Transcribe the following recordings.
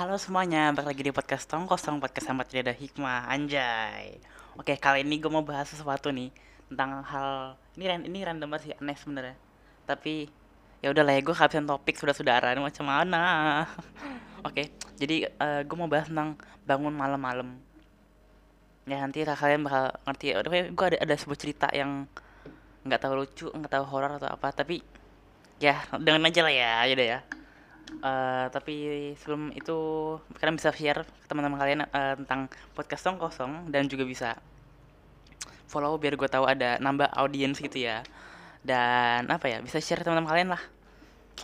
Halo semuanya, balik lagi di podcast Tong Kosong Podcast sama tidak ada hikmah, anjay. Oke, kali ini gue mau bahas sesuatu nih Tentang hal, ini, ini random banget sih, aneh sebenarnya. Tapi, ya udah lah ya, gue kehabisan topik sudah saudara ini macam mana? Oke, jadi gue mau bahas tentang bangun malam-malam. Ya nanti kalian bakal ngerti. Udah, gue ada, ada sebuah cerita yang nggak tahu lucu, nggak tahu horor atau apa Tapi, ya dengan aja lah ya, ya udah ya Eh, tapi sebelum itu kalian bisa share ke teman-teman kalian eh, tentang podcast Tong Kosong dan juga bisa follow biar gue tahu ada nambah audiens gitu ya. Dan apa ya, bisa share teman-teman kalian lah.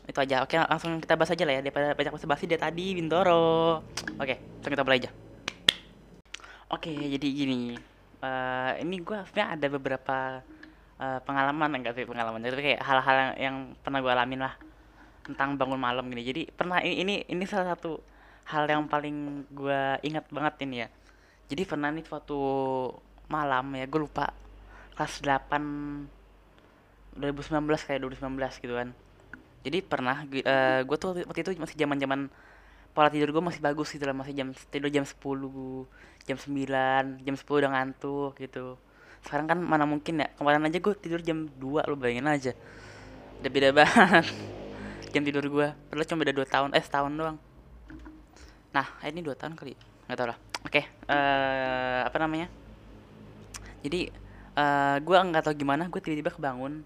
Itu aja. Oke, langsung kita bahas aja lah ya daripada banyak basa-basi dari tadi Bintoro. Oke, langsung kita mulai aja. Oke, jadi gini. Eh, ini gue sebenarnya ada beberapa eh, pengalaman enggak sih pengalaman tapi kayak hal-hal yang pernah gue alamin lah tentang bangun malam gini. Jadi pernah ini ini, ini salah satu hal yang paling gue ingat banget ini ya. Jadi pernah nih suatu malam ya, gue lupa kelas 8 2019 kayak 2019 gitu kan. Jadi pernah gue tuh waktu itu masih zaman-zaman pola tidur gue masih bagus gitu lah, masih jam tidur jam 10, jam 9, jam 10 udah ngantuk gitu. Sekarang kan mana mungkin ya, kemarin aja gue tidur jam 2 lo bayangin aja. Udah beda banget jam tidur gue padahal cuma beda 2 tahun. Eh setahun doang. Nah ini 2 tahun kali nggak tau lah. Oke eh apa namanya? Jadi eh gue nggak tahu gimana gue tiba-tiba kebangun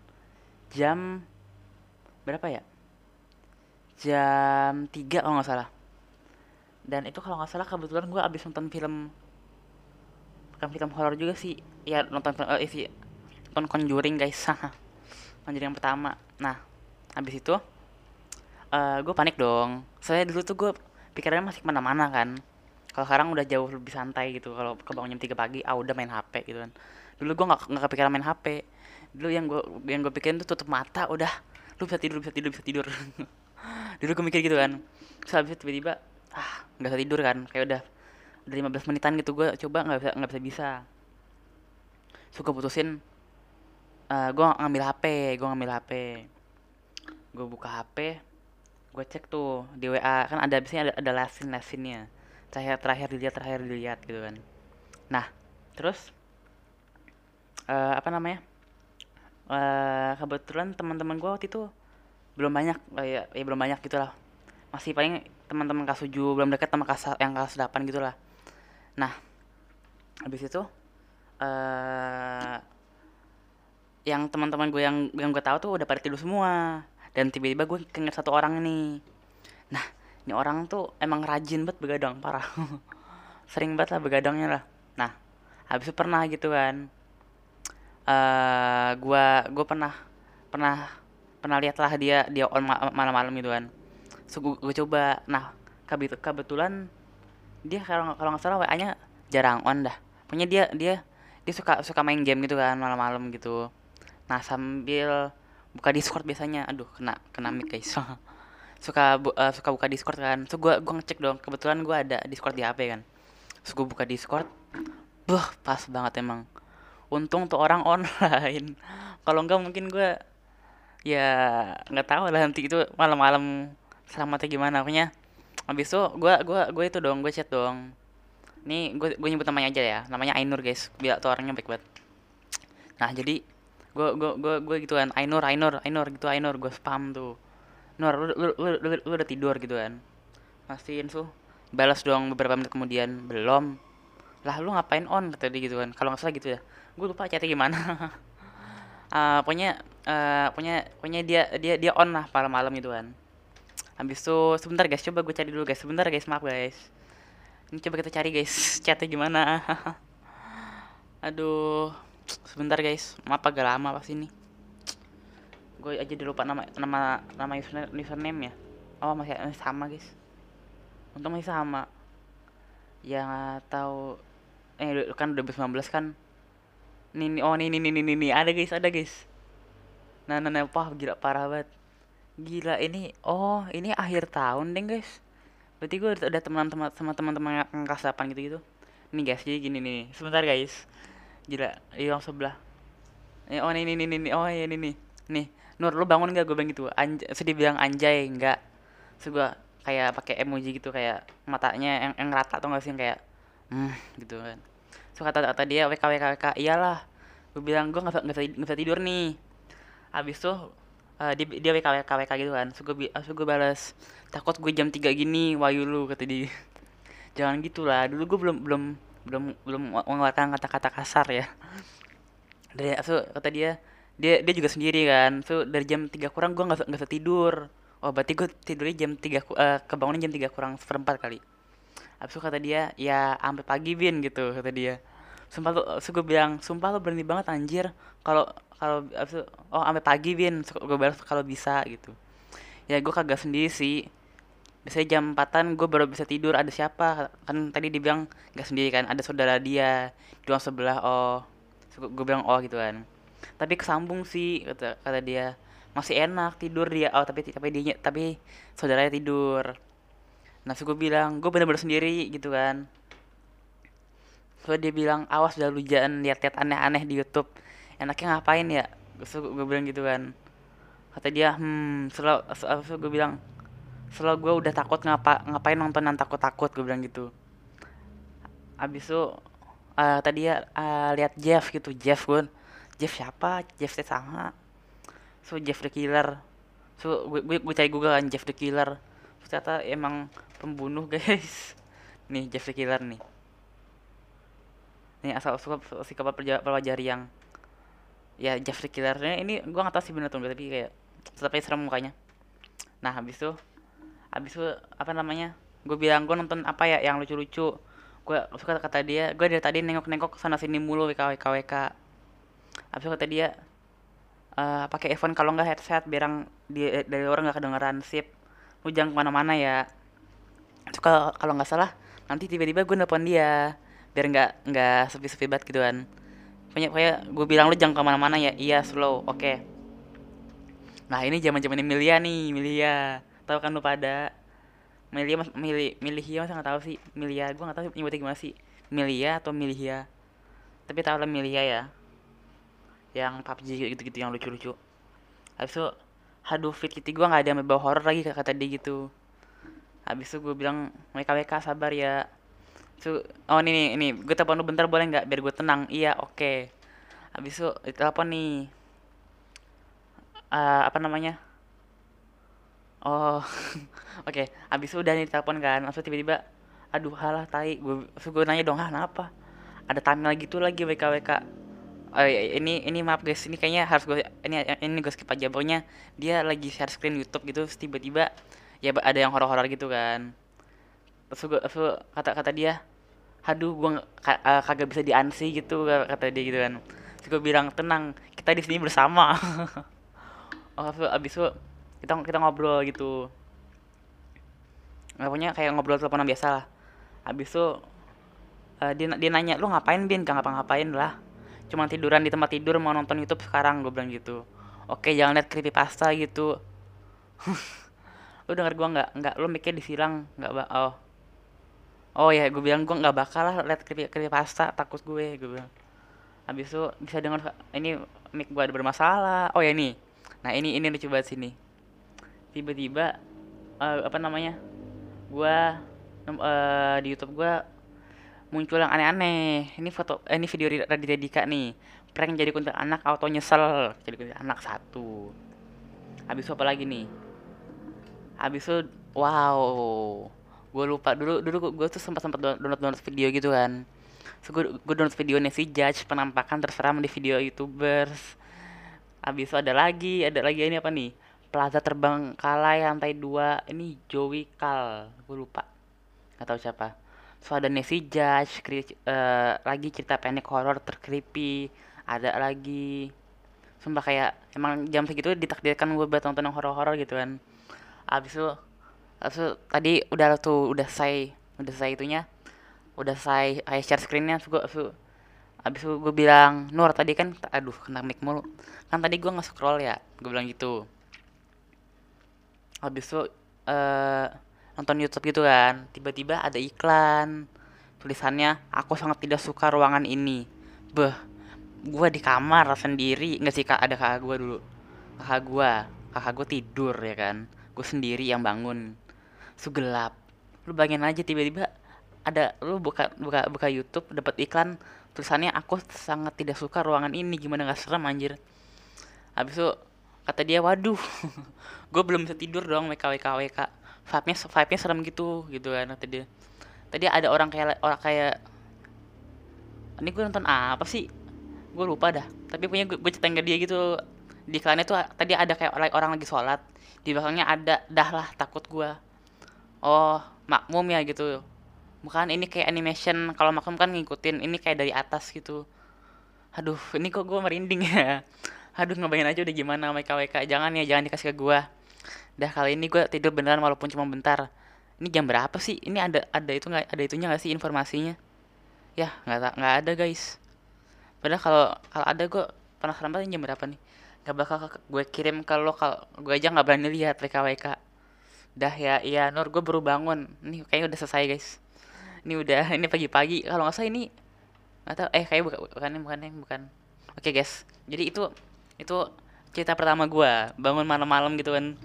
jam berapa ya? Jam 3 kalau nggak salah. Dan itu kalau nggak salah kebetulan gue abis nonton film bukan film horor juga sih. Ya nonton film eh, sih nonton Conjuring guys. Conjuring yang pertama. Nah habis itu uh, gue panik dong. Saya dulu tuh gue pikirannya masih ke mana-mana kan. Kalau sekarang udah jauh lebih santai gitu. Kalau kebangun jam 3 pagi ah udah main HP gitu kan. Dulu gue nggak nggak kepikiran main HP dulu yang gue yang gue pikirin tuh tutup mata udah. Lu bisa tidur bisa tidur bisa tidur. Dulu gue mikir gitu kan. Habis itu tiba-tiba ah nggak bisa tidur kan. Kayak udah udah 15 menitan gitu. Gue coba nggak bisa nggak bisa bisa. Suka putusin uh, gue ngambil HP gue ngambil HP gue buka HP gue cek tuh di WA kan ada biasanya ada, ada lesin lesinnya terakhir terakhir dilihat terakhir dilihat gitu kan. Nah terus uh, apa namanya uh, kebetulan teman-teman gue waktu itu belum banyak uh, ya, ya belum banyak gitulah masih paling teman-teman kelas 7 belum dekat sama kelas yang kelas 8 gitulah nah habis itu uh, yang teman-teman gue yang yang gue tahu tuh udah pada tidur semua dan tiba-tiba gue keinget satu orang nih. Nah ini orang tuh emang rajin banget begadang parah. Sering banget lah begadangnya lah. Nah habis itu pernah gitu kan. Uh, gue gue pernah pernah pernah lihat lah dia dia on malam-malam gitu kan. So gue, gue coba. Nah kebetulan dia kalau kalau nggak salah wa nya jarang on dah. Punya dia dia dia suka suka main game gitu kan malam-malam gitu. Nah sambil buka Discord biasanya. Aduh kena kena mic guys. Suka bu, uh, suka buka Discord kan. So gue gue ngecek dong kebetulan gue ada Discord di HP kan. So gue buka Discord. Buh pas banget emang. Untung tuh orang online. Kalau enggak mungkin gue ya nggak tahu lah nanti itu malam-malam selamatnya gimana. Pokoknya habis itu gue gue gue itu dong gue chat dong ini gue gue nyebut namanya aja ya. Namanya Ainur guys. Biar tuh orangnya baik banget. Nah jadi gue gue gue gue gitu kan Ainur Ainur Ainur gitu Ainur gue spam tuh. Nur lu lu, lu, lu, lu udah tidur gitu kan. Mastiin tuh balas dong beberapa menit kemudian belum. Lah lu ngapain on kata dia gitu kan. Kalau nggak salah gitu ya. Gue lupa chatnya gimana. Uh, pokoknya uh, pokoknya pokoknya dia dia dia on lah malam-malam gitu kan. Habis itu sebentar guys coba gue cari dulu guys. Sebentar guys maaf guys. Ini coba kita cari guys chatnya gimana. Aduh sebentar guys. Maaf agak lama pas ini. Gue aja udah lupa nama nama nama username, username ya oh masih, masih sama guys. Untung masih sama. Yang tahu. Eh kan 2019 kan. Nih oh nih nih nih nih ada guys ada guys. Nah nah nah. Wah gila parah banget. Gila ini oh ini akhir tahun deh guys. Berarti gue udah teman-teman sama teman-teman kelas 8 gitu gitu nih guys jadi gini nih. Sebentar guys gila iya yang sebelah. Eh, oh ini ini ini oh iya ini nih nih Nur lu bangun gak gue bilang gitu. Anj sedih bilang anjay enggak terus gue kayak pakai emoji gitu kayak matanya yang, yang rata atau nggak sih? Kayak hmm gitu kan. So kata kata dia WK WK WK iyalah gue bilang gue nggak bisa nggak bisa tidur nih. Habis tuh eh, dia dia WK WK WK gitu kan. So gue so gue balas takut gue jam 3 gini wayu lu kata dia. Jangan gitulah dulu gue belum belum belum belum mengeluarkan kata-kata kasar ya dari so kata dia dia dia juga sendiri kan so dari jam 3 kurang gue nggak nggak tidur oh berarti gue tidurnya jam 3 ku- eh, kebangunnya jam 3 kurang seperempat kali Habis itu kata dia, ya sampai pagi Bin gitu kata dia. Sumpah lu, terus gue bilang, sumpah lu berani banget anjir. Kalau kalau habis itu, oh sampai pagi Bin, gue balas kalau bisa gitu. Ya gue kagak sendiri sih. Biasanya jam empatan gue baru bisa tidur. Ada siapa? Kan tadi dibilang gak sendiri kan. Ada saudara dia di sebelah. Oh, gue bilang oh gitu kan. Tapi kesambung sih kata kata dia. Masih enak tidur dia. Oh tapi tapi dia tapi saudaranya tidur. Nah, so gue bilang, gue bener-bener sendiri gitu kan. So dia bilang, awas dah lu jangan lihat-lihat aneh-aneh di YouTube. Enaknya ngapain ya? So gue bilang gitu kan. Kata dia, hmm, selalu, so, gue bilang, selalu gue udah takut ngapa ngapain nonton yang takut-takut gue bilang gitu. Abis itu eh tadi ya eh, lihat Jeff gitu, Jeff gue. Jeff siapa? Jeff sama. So Jeff the Killer. So gue gue, gue cari Google kan Jeff the Killer. Ternyata emang pembunuh guys. Nih Jeff the Killer nih. Nih asal suka si kapal pelajari yang ya Jeff the Killernya ini gua nggak tahu sih bener enggak tapi kayak tetap serem mukanya. Nah habis itu habis itu apa namanya? Gue bilang gue nonton apa ya yang lucu-lucu. Gue suka kata dia, gue dari tadi nengok-nengok sana sini mulu WK WK. Habis itu kata dia eh pakai earphone kalau nggak headset biar di, dari orang nggak kedengeran sip lu jangan ke mana-mana ya Terus kalau nggak salah nanti tiba-tiba gue nelpon dia biar nggak nggak sepi-sepi banget gitu kan pokoknya pokoknya gue bilang lu jangan ke mana-mana ya iya slow oke nah ini zaman zaman Emilia nih Emilia tahu kan lu pada. Milia mas Mili Milihia masa nggak tahu sih. Milia gue nggak tahu nyebutnya gimana sih. Milia atau Milihia? Tapi tahu lah Milia ya. Yang PUBG gitu-gitu yang lucu-lucu. Habis itu aduh fit kita gue nggak ada yang bawa horror lagi kata dia gitu. Habis itu gue bilang WK WK sabar ya. So, oh ini nih ini gue telepon lu bentar boleh nggak biar gue tenang. Iya oke. Habis itu telepon nih. Eh, apa namanya oh oke habis itu udah nih telepon kan langsung tiba-tiba aduh halah tai gue gue nanya dong ah kenapa ada thumbnail gitu lagi WK WK Oh, iya, ini ini maaf guys, ini kayaknya harus gue ini ini gue skip aja pokoknya dia lagi share screen YouTube gitu tiba-tiba ya ada yang horor-horor gitu kan. Terus gue terus kata kata dia, "Aduh, gue kagak bisa diansi gitu," kata dia gitu kan. Terus gue bilang, "Tenang, kita di sini bersama." oh, abis itu kita kita ngobrol gitu. Punya kayak ngobrol teleponan biasa lah. Abis itu eh, dia dia nanya, "Lu ngapain, Bin?" "Gak ngapa-ngapain lah." cuma tiduran di tempat tidur mau nonton YouTube sekarang gue bilang gitu oke jangan lihat creepypasta gitu lu denger gue nggak nggak lu mikir disilang nggak ba oh oh ya gue bilang gue nggak bakal lah lihat creepy creepypasta takut gue gue bilang habis itu bisa denger ini mic gue ada bermasalah oh ya ini nah ini ini lucu banget sini tiba-tiba eh, apa namanya gue eh, di YouTube gue muncul yang aneh-aneh. Ini foto, eh, ini video Raditya Dika nih. Prank jadi kuntilanak auto nyesel. Jadi kuntilanak satu. Habis itu apa lagi nih? Habis itu, wow. Gue lupa dulu dulu gue tuh sempat sempat download download video gitu kan. So, gue, gue download video si Judge penampakan terseram di video youtubers. Habis itu ada lagi, ada lagi ini apa nih? Plaza Terbengkalai lantai 2 Ini Joey Kal, gue lupa. Gak tahu siapa. So ada Nancy Judge kri- eh, lagi cerita pendek horor tercreepy ada lagi. Sumpah kayak emang jam segitu ditakdirkan gue buat nonton yang horor-horor gitu kan. Abis itu abis itu tadi udah tuh udah saya udah saya itunya. Udah saya kayak share screennya. Terus gue abis itu, abis itu gue bilang Nur tadi kan aduh kena mic mulu. Kan tadi gue nge-scroll ya gue bilang gitu habis itu eh nonton YouTube gitu kan. Tiba-tiba ada iklan. Tulisannya aku sangat tidak suka ruangan ini. Beh gua di kamar sendiri. Nggak sih kak? Ada kakak gua dulu. Kakak gua. Kakak gua tidur ya kan? Gue sendiri yang bangun. Sugelap lu bayangin aja tiba-tiba ada lu buka buka buka YouTube dapat iklan. Tulisannya aku sangat tidak suka ruangan ini. Gimana nggak serem anjir? Habis itu kata dia waduh gue belum bisa tidur dong WK WK WK vibe-nya vibe-nya serem gitu gitu kan kata dia. Tadi ada orang kayak orang kayak ini gue nonton apa sih? Gue lupa dah. Tapi punya gue, gue ke dia gitu. Di iklannya tuh tadi ada kayak orang, orang lagi sholat. Di belakangnya ada dah lah takut gue oh makmum ya gitu. Bukan ini kayak animation. Kalau makmum kan ngikutin ini kayak dari atas gitu. Aduh ini kok gue merinding ya aduh ngebayangin aja udah gimana WK jangan ya jangan dikasih ke gue dah kali ini gue tidur beneran walaupun cuma bentar. Ini jam berapa sih? Ini ada ada itu nggak ada itunya nggak sih informasinya? Ya nggak nggak ada guys. Padahal kalau kalau ada gue penasaran banget jam berapa nih. Gak bakal gue kirim kalau kalau gue aja nggak berani lihat WK dah ya iya Nur gue baru bangun. Nih kayaknya udah selesai guys. Ini udah ini pagi-pagi. Kalau nggak salah ini atau eh kayak bukan bukan bukan bukan. Oke okay, guys. Jadi itu itu cerita pertama gue bangun malam-malam gitu kan.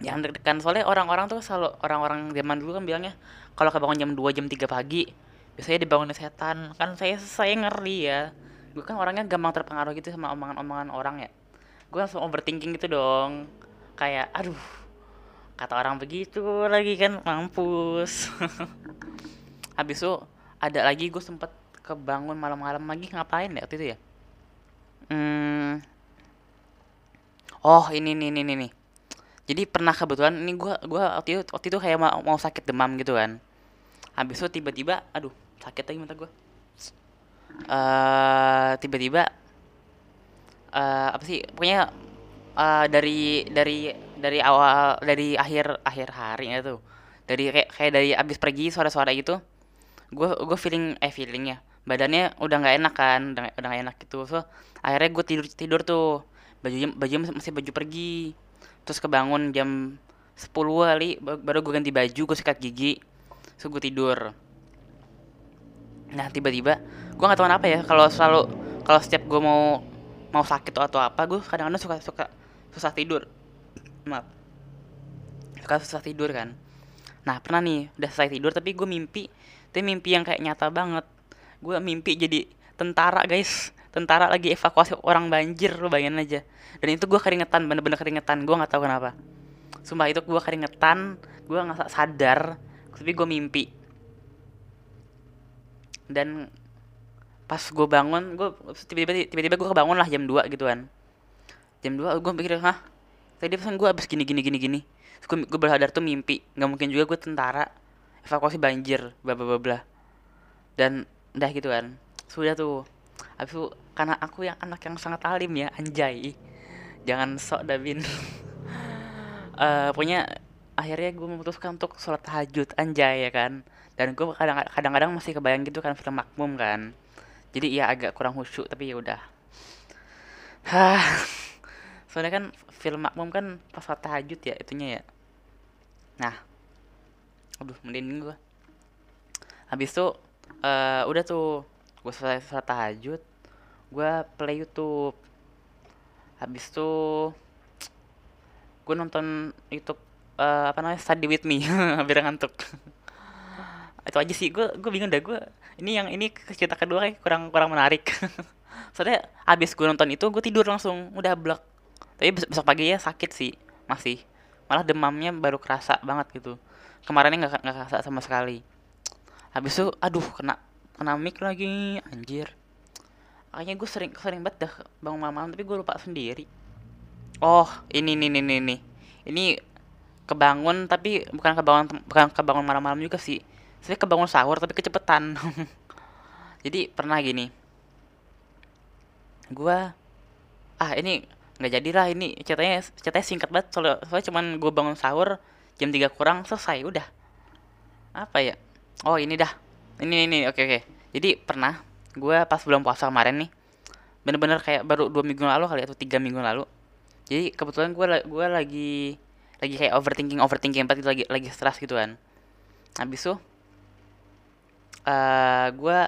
Jangan deg-degan soalnya orang-orang tuh selalu orang-orang zaman dulu kan bilangnya kalau kebangun jam 2 jam 3 pagi biasanya dibangunin setan. Kan saya saya ngeri ya. Gue kan orangnya gampang terpengaruh gitu sama omongan-omongan orang ya. Gue langsung overthinking gitu dong. Kayak aduh kata orang begitu lagi kan mampus. Habis itu ada lagi gue sempet kebangun malam-malam lagi ngapain ya waktu itu ya hmm. Oh ini nih nih nih jadi pernah kebetulan ini gue gua waktu itu waktu itu kayak mau, mau sakit demam gitu kan. Habis itu tiba-tiba aduh sakit lagi mata gue uh, tiba-tiba uh, apa sih pokoknya uh, dari dari dari awal dari akhir akhir hari itu dari kayak kayak dari abis pergi sore-sore gitu gue gue feeling eh feelingnya badannya udah nggak enak kan udah udah gak enak gitu. So akhirnya gue tidur tidur tuh. Baju baju masih baju pergi. Terus kebangun jam 10 kali baru gue ganti baju gue sikat gigi. So gue tidur. Nah tiba-tiba gue nggak tahu kenapa ya kalau selalu kalau setiap gue mau mau sakit atau apa gue kadang-kadang suka suka susah tidur. Maaf. Suka susah tidur kan. Nah pernah nih udah selesai tidur tapi gue mimpi tapi mimpi yang kayak nyata banget gue mimpi jadi tentara guys. Tentara lagi evakuasi orang banjir lo bayangin aja. Dan itu gue keringetan bener-bener keringetan. Gue nggak tahu kenapa. Sumpah itu gue keringetan gue nggak sadar tapi gue mimpi. Dan pas gue bangun gue tiba-tiba tiba-tiba gue kebangun lah jam 2 gitu kan. Jam 2 gue pikir hah? Tadi pesan gue abis gini gini gini gini. Gue gue bersadar tuh mimpi. Nggak mungkin juga gue tentara evakuasi banjir bla bla bla. Dan udah gitu kan. Sudah tuh. Habis itu karena aku yang anak yang sangat alim ya anjay. Jangan sok dabin. Uh, pokoknya akhirnya gue memutuskan untuk sholat tahajud anjay ya kan. Dan gue kadang-kadang masih kebayang gitu kan film makmum kan. Jadi ya agak kurang khusyuk tapi ya udah. Soalnya kan film makmum kan pas sholat tahajud ya itunya ya. Nah. Aduh mending gue habis itu uh, udah tuh gue selesai sholat tahajud gue play YouTube. Habis itu gue nonton YouTube uh, apa namanya study with me biar ngantuk. Itu aja sih gue gue bingung dah gue ini yang ini cerita kedua kayak kurang kurang menarik. Soalnya abis gue nonton itu gue tidur langsung udah blok tapi besok pagi ya sakit sih masih. Malah demamnya baru kerasa banget gitu. Kemarinnya nggak nggak kerasa sama sekali habis itu aduh kena kena mic lagi anjir. Kayaknya gue sering sering banget dah bangun malam tapi gue lupa sendiri. Oh ini nih nih nih ini kebangun tapi bukan kebangun bukan kebangun malam-malam juga sih. Saya kebangun sahur tapi kecepetan. Jadi pernah gini. Gua ah ini nggak jadilah ini ceritanya ceritanya singkat banget. Soalnya, soalnya cuman gue bangun sahur jam 3 kurang selesai udah. Apa ya oh ini dah. Ini ini oke oke. Jadi pernah gue pas belum puasa kemarin nih bener-bener kayak baru dua minggu lalu kali atau tiga minggu lalu. Jadi kebetulan gue gue lagi lagi kayak overthinking overthinking empat itu lagi lagi stres gitu kan. Habis tuh uh, gue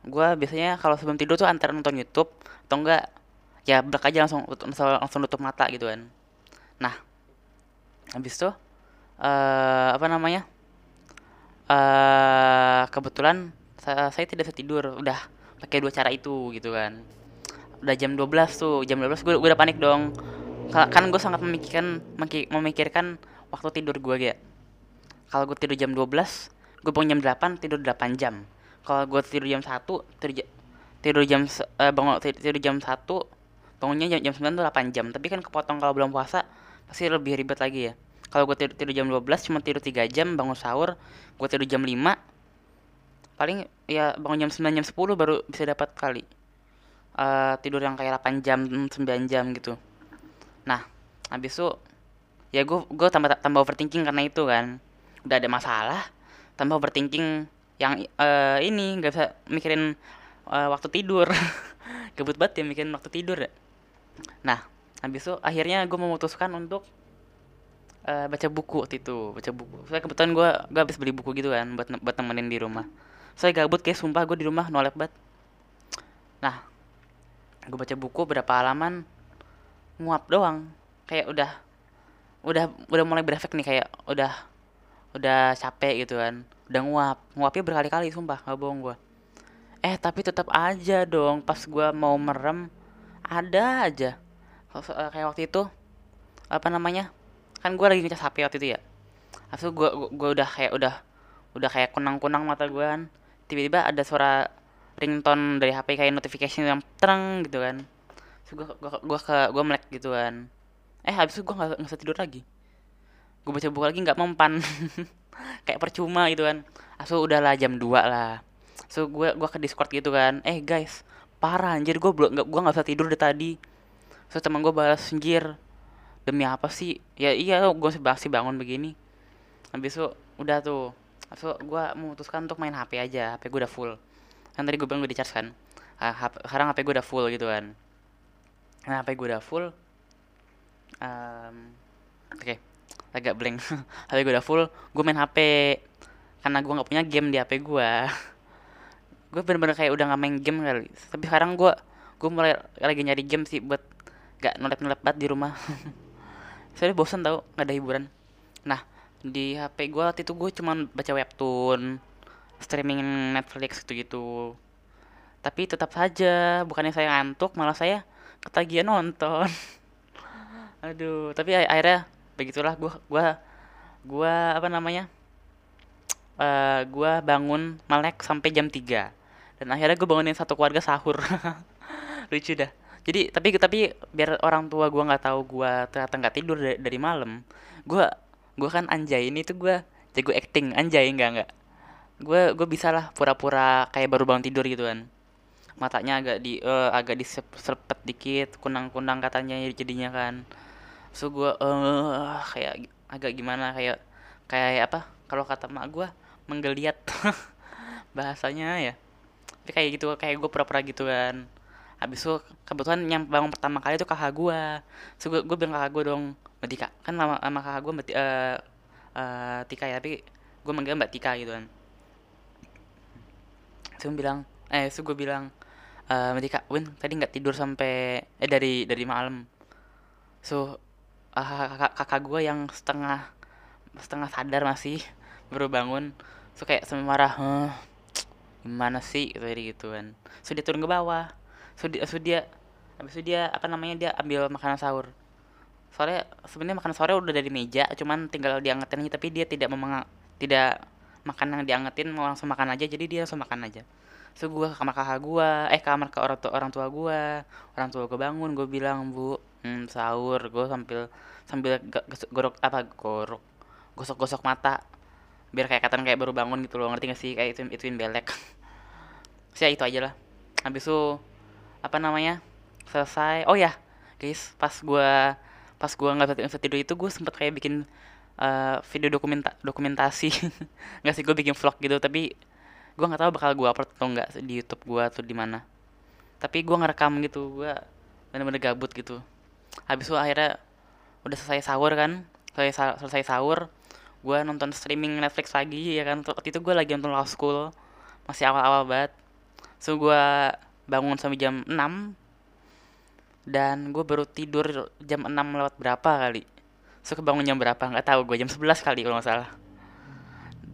gue biasanya kalau sebelum tidur tuh antara nonton YouTube atau enggak ya blek aja langsung langsung, nutup mata gitu kan. Nah habis tuh eh apa namanya eh kebetulan saya, saya tidak bisa tidur udah pakai dua cara itu gitu kan. Udah jam 12 tuh. Jam 12 gue, gue udah panik dong. Ka- kan gue sangat memikirkan memikirkan waktu tidur gue ya kalau gue tidur jam 12 gue bangun jam 8 tidur 8 jam. Kalau gue tidur jam 1 tidur, tidur jam eh, bangun tidur, tidur jam 1 bangunnya jam, jam 9 tuh 8 jam. Tapi kan kepotong kalau belum puasa pasti lebih ribet lagi ya kalau gue tidur, tidur jam 12 cuma tidur 3 jam bangun sahur gue tidur jam 5 paling ya bangun jam 9 jam 10 baru bisa dapat kali. Eh, tidur yang kayak 8 jam 9 jam gitu. Nah habis itu ya gue gue tambah tambah overthinking karena itu kan. Udah ada masalah tambah overthinking yang eh, ini nggak bisa mikirin eh, waktu tidur. Gabut banget ya mikirin waktu tidur ya. Nah habis itu akhirnya gue memutuskan untuk eh, baca buku waktu itu baca buku. Saya kebetulan gue gue habis beli buku gitu kan buat buat temenin di rumah. Saya gabut kayak sumpah gue di rumah nolep banget nah gue baca buku berapa halaman nguap doang. Kayak udah udah udah mulai berefek nih kayak udah udah capek gitu kan. Udah nguap nguapnya berkali-kali sumpah nggak bohong gue eh tapi tetap aja dong pas gue mau merem ada aja. Eh, kayak waktu itu apa namanya kan gue lagi ngecas HP waktu itu ya. Habis itu gue gue udah kayak udah udah kayak kunang-kunang mata gue kan. Tiba-tiba ada suara ringtone dari HP kayak notification yang terang gitu kan. Terus gue gue gue ke gue melek gitu kan. Eh habis itu gue nggak nggak tidur lagi. Gue baca buku lagi nggak mempan. Kayak percuma gitu kan. Asu udahlah jam 2 lah. So gue gua ke discord gitu kan. Eh guys parah anjir gue belum gue nggak bisa tidur dari tadi. So teman gue balas anjir demi apa sih? Ya iya gue masih bangun begini. Habis itu udah tuh. Habis gue memutuskan untuk main HP aja. HP gue udah full. Kan tadi gue bilang gue di kan. Ah, HP sekarang HP gue udah full gitu kan. Nah HP gue udah full Em, oke agak blank. HP gue udah full gue main HP karena gue nggak punya game di HP gue gue bener-bener kayak udah nggak main game kali. Tapi sekarang gue gue mulai lagi nyari game sih buat gak nolep-nolep banget di rumah soalnya bosan tau nggak ada hiburan. Nah di HP gue waktu itu gue cuman baca webtoon streaming Netflix gitu gitu tapi tetap saja bukannya saya ngantuk malah saya ketagihan nonton. Aduh tapi akhirnya begitulah gua gua gua apa namanya eh gua bangun melek sampai jam 3 dan akhirnya gue bangunin satu keluarga sahur. Lucu dah jadi tapi tapi biar orang tua gua nggak tahu gua ternyata nggak tidur dari, dari malam gua gua kan anjay ini tuh gua jago acting anjay nggak nggak. Gue gue bisa lah pura-pura kayak baru bangun tidur gitu kan. Matanya agak di eh, agak diserpet dikit kunang-kunang katanya jadinya kan. So gue eh kayak agak gimana kayak kayak apa? Kalau kata mak gue menggeliat. Bahasanya ya tapi kayak gitu kayak gue pura-pura gitu kan habis itu kebetulan yang bangun pertama kali itu kakak gue so gue gue bilang kakak gue dong mbak Tika. Kan nama nama kakak gue mbak eh eh, Tika ya tapi gue manggil mbak Tika gitu kan. So gue bilang eh so gue bilang eh mbak Tika Win tadi nggak tidur sampai eh dari dari malam. So ah, kakak kakak gue yang setengah setengah sadar masih baru bangun so kayak sambil marah "Hah, gimana sih? Tadi gitu kan. So dia turun ke bawah so dia, so dia habis itu dia apa namanya dia ambil makanan sahur. Soalnya sebenarnya makanan sahurnya udah dari meja cuman tinggal diangetin aja tapi dia tidak memang tidak makan yang diangetin mau langsung makan aja jadi dia langsung makan aja. So gue ke kamar kakak gue eh kamar ke orang tua orang tua gue orang tua gue bangun gue bilang bu hmm, sahur. Gue sambil sambil gorok apa gorok gosok-gosok mata biar kayak katan kayak baru bangun gitu loh ngerti gak sih? Kayak itu ituin belek. Sih ya itu aja lah. Habis itu apa namanya selesai. Oh ya guys pas gua pas gua nggak bisa tidur itu gue sempet kayak bikin eh, video dokumenta dokumentasi. Nggak sih gue bikin vlog gitu tapi gua nggak tahu bakal gua upload atau nggak di YouTube gua atau di mana. Tapi gua ngerekam gitu gua bener-bener gabut gitu. Habis itu akhirnya udah selesai sahur kan selesai sa- selesai sahur gua nonton streaming Netflix lagi ya kan. Waktu itu gua lagi nonton Law School masih awal-awal banget. So gua bangun sampai jam 6 dan gue baru tidur jam 6 lewat berapa kali. Suka bangun jam berapa? Nggak tahu gue jam 11 kali kalau nggak salah.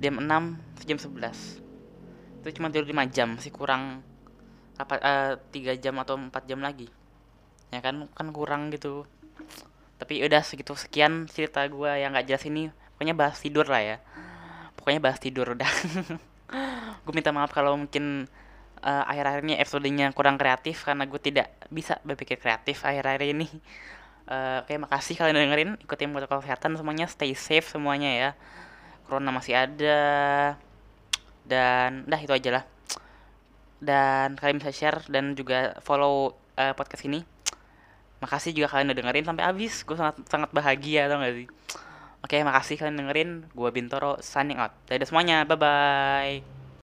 Jam 6 jam 11 itu cuma tidur 5 jam masih kurang apa eh, tiga jam atau empat jam lagi. Ya kan kan kurang gitu. Tapi udah segitu sekian cerita gue yang nggak jelas ini. Pokoknya bahas tidur lah ya. Pokoknya bahas tidur udah. Gue minta maaf kalau mungkin eh, akhir-akhir ini episodenya kurang kreatif karena gue tidak bisa berpikir kreatif akhir-akhir ini. Eh, oke makasih kalian udah dengerin. Ikutin protokol kesehatan semuanya. Stay safe semuanya ya. Corona masih ada. Dan dah itu aja lah. Dan kalian bisa share dan juga follow eh, podcast ini. Makasih juga kalian udah dengerin sampai habis. Gue sangat sangat bahagia tau gak sih? Oke makasih kalian dengerin. Gue Bintoro signing out. Dadah semuanya. Bye bye